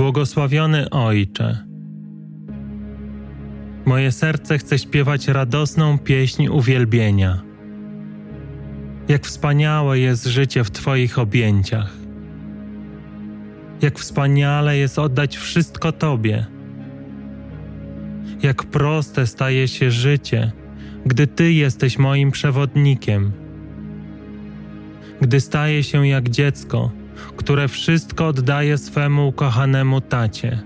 Błogosławiony Ojcze, moje serce chce śpiewać radosną pieśń uwielbienia. Jak wspaniałe jest życie w Twoich objęciach. Jak wspaniale jest oddać wszystko Tobie. Jak proste staje się życie, gdy Ty jesteś moim przewodnikiem. Gdy staje się jak dziecko, które wszystko oddaje swemu ukochanemu tacie,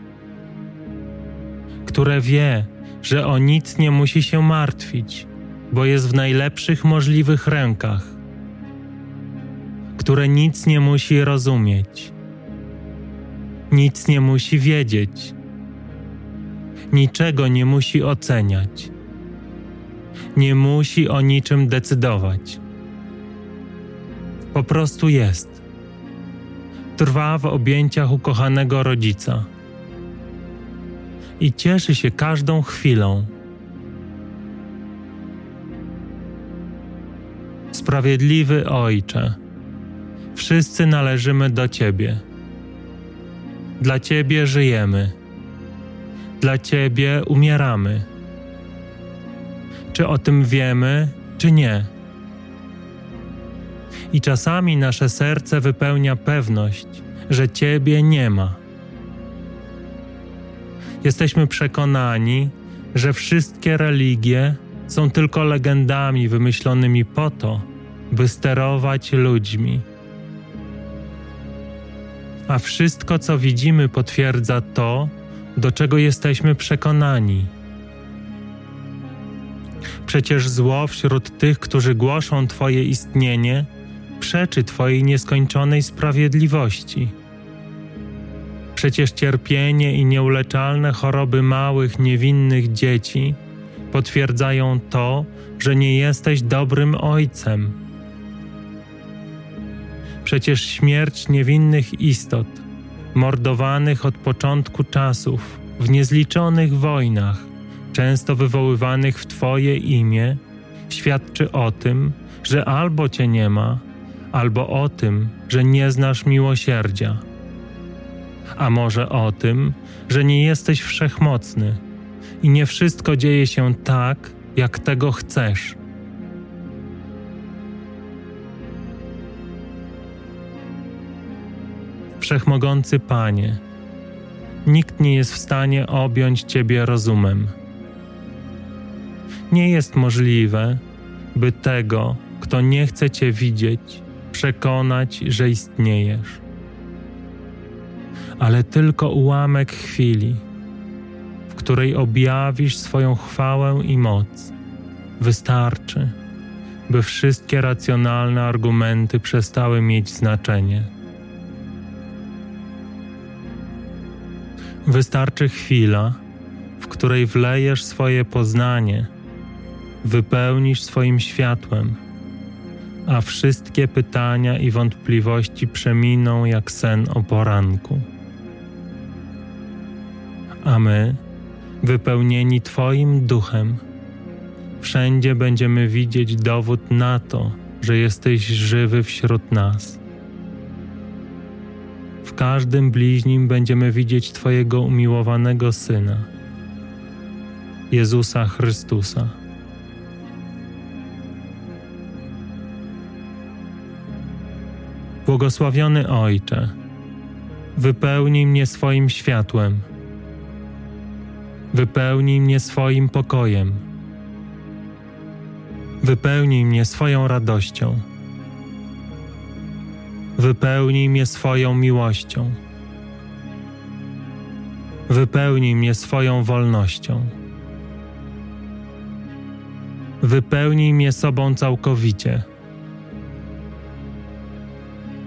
które wie, że o nic nie musi się martwić, bo jest w najlepszych możliwych rękach, które nic nie musi rozumieć, nic nie musi wiedzieć, niczego nie musi oceniać, nie musi o niczym decydować. Po prostu jest. Trwa w objęciach ukochanego rodzica i cieszy się każdą chwilą. Sprawiedliwy Ojcze, wszyscy należymy do Ciebie. Dla Ciebie żyjemy, dla Ciebie umieramy. Czy o tym wiemy, czy nie? I czasami nasze serce wypełnia pewność, że Ciebie nie ma Jesteśmy przekonani, że wszystkie religie są tylko legendami wymyślonymi po to, by sterować ludźmi. A wszystko, co widzimy, potwierdza to, do czego jesteśmy przekonani. Przecież zło wśród tych, którzy głoszą Twoje istnienie, przeczy Twojej nieskończonej sprawiedliwości. Przecież cierpienie i nieuleczalne choroby małych, niewinnych dzieci potwierdzają to, że nie jesteś dobrym ojcem. Przecież śmierć niewinnych istot, mordowanych od początku czasów, w niezliczonych wojnach, często wywoływanych w Twoje imię, świadczy o tym, że albo Cię nie ma, albo o tym, że nie znasz miłosierdzia a może o tym, że nie jesteś wszechmocny i nie wszystko dzieje się tak, jak tego chcesz. Wszechmogący Panie, nikt nie jest w stanie objąć Ciebie rozumem. Nie jest możliwe, by tego, kto nie chce Cię widzieć, przekonać, że istniejesz. Ale tylko ułamek chwili, w której objawisz swoją chwałę i moc, wystarczy, by wszystkie racjonalne argumenty przestały mieć znaczenie. Wystarczy chwila, w której wlejesz swoje poznanie, wypełnisz swoim światłem, a wszystkie pytania i wątpliwości przeminą jak sen o poranku a my, wypełnieni Twoim duchem, wszędzie będziemy widzieć dowód na to, że jesteś żywy wśród nas. W każdym bliźnim będziemy widzieć Twojego umiłowanego Syna, Jezusa Chrystusa. Błogosławiony Ojcze, wypełnij mnie swoim światłem Wypełnij mnie swoim pokojem. Wypełnij mnie swoją radością. Wypełnij mnie swoją miłością. Wypełnij mnie swoją wolnością. Wypełnij mnie sobą całkowicie.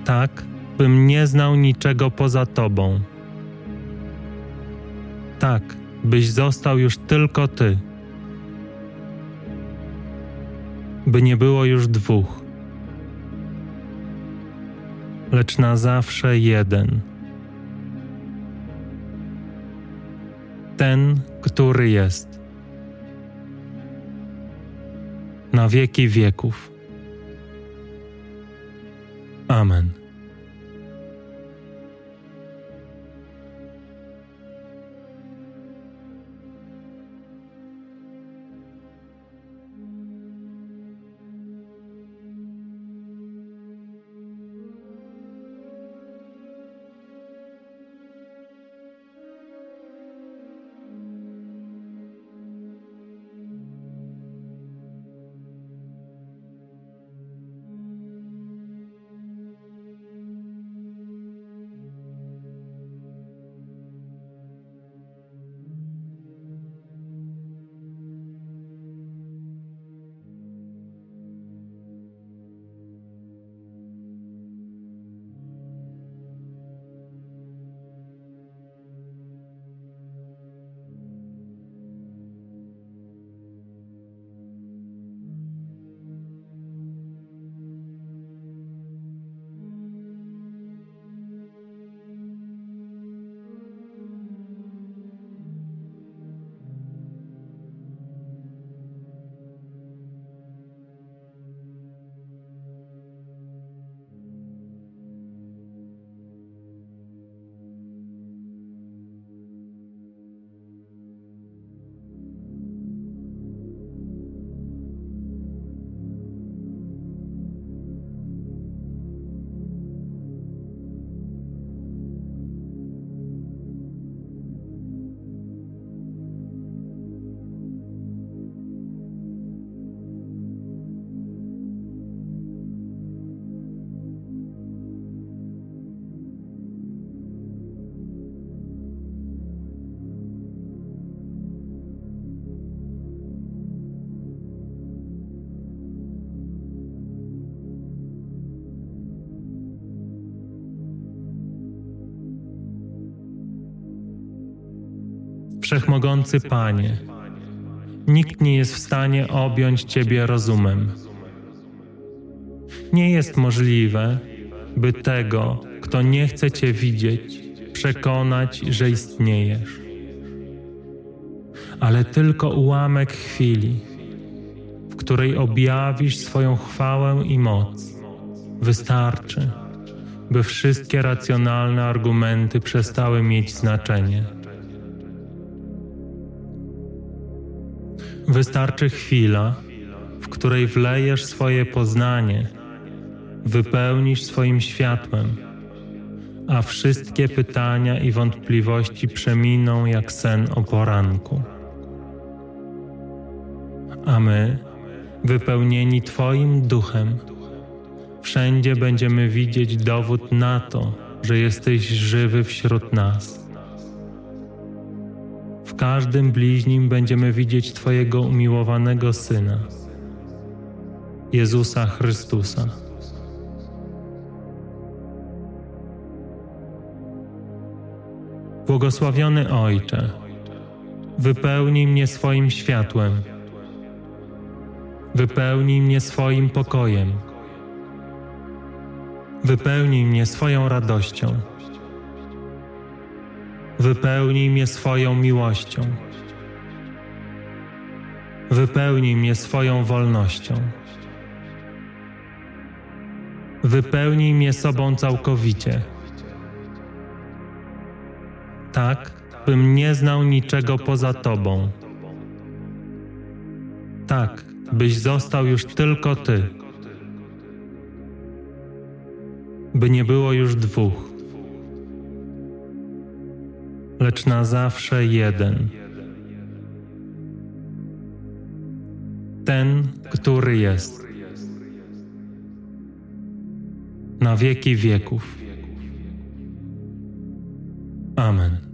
Tak, bym nie znał niczego poza Tobą. Tak, byś został już tylko Ty, by nie było już dwóch, lecz na zawsze jeden. Ten, który jest na wieki wieków. Amen. Wszechmogący Panie, nikt nie jest w stanie objąć Ciebie rozumem. Nie jest możliwe, by tego, kto nie chce Cię widzieć, przekonać, że istniejesz. Ale tylko ułamek chwili, w której objawisz swoją chwałę i moc, wystarczy, by wszystkie racjonalne argumenty przestały mieć znaczenie. Wystarczy chwila, w której wlejesz swoje poznanie, wypełnisz swoim światłem, a wszystkie pytania i wątpliwości przeminą jak sen o poranku. A my, wypełnieni Twoim duchem, wszędzie będziemy widzieć dowód na to, że jesteś żywy wśród nas każdym bliźnim będziemy widzieć Twojego umiłowanego Syna, Jezusa Chrystusa. Błogosławiony Ojcze, wypełnij mnie swoim światłem, wypełnij mnie swoim pokojem, wypełnij mnie swoją radością. Wypełnij mnie swoją miłością. Wypełnij mnie swoją wolnością. Wypełnij mnie sobą całkowicie. Tak, bym nie znał niczego poza Tobą. Tak, byś został już tylko Ty. By nie było już dwóch lecz na zawsze jeden. Ten, który jest na wieki wieków. Amen.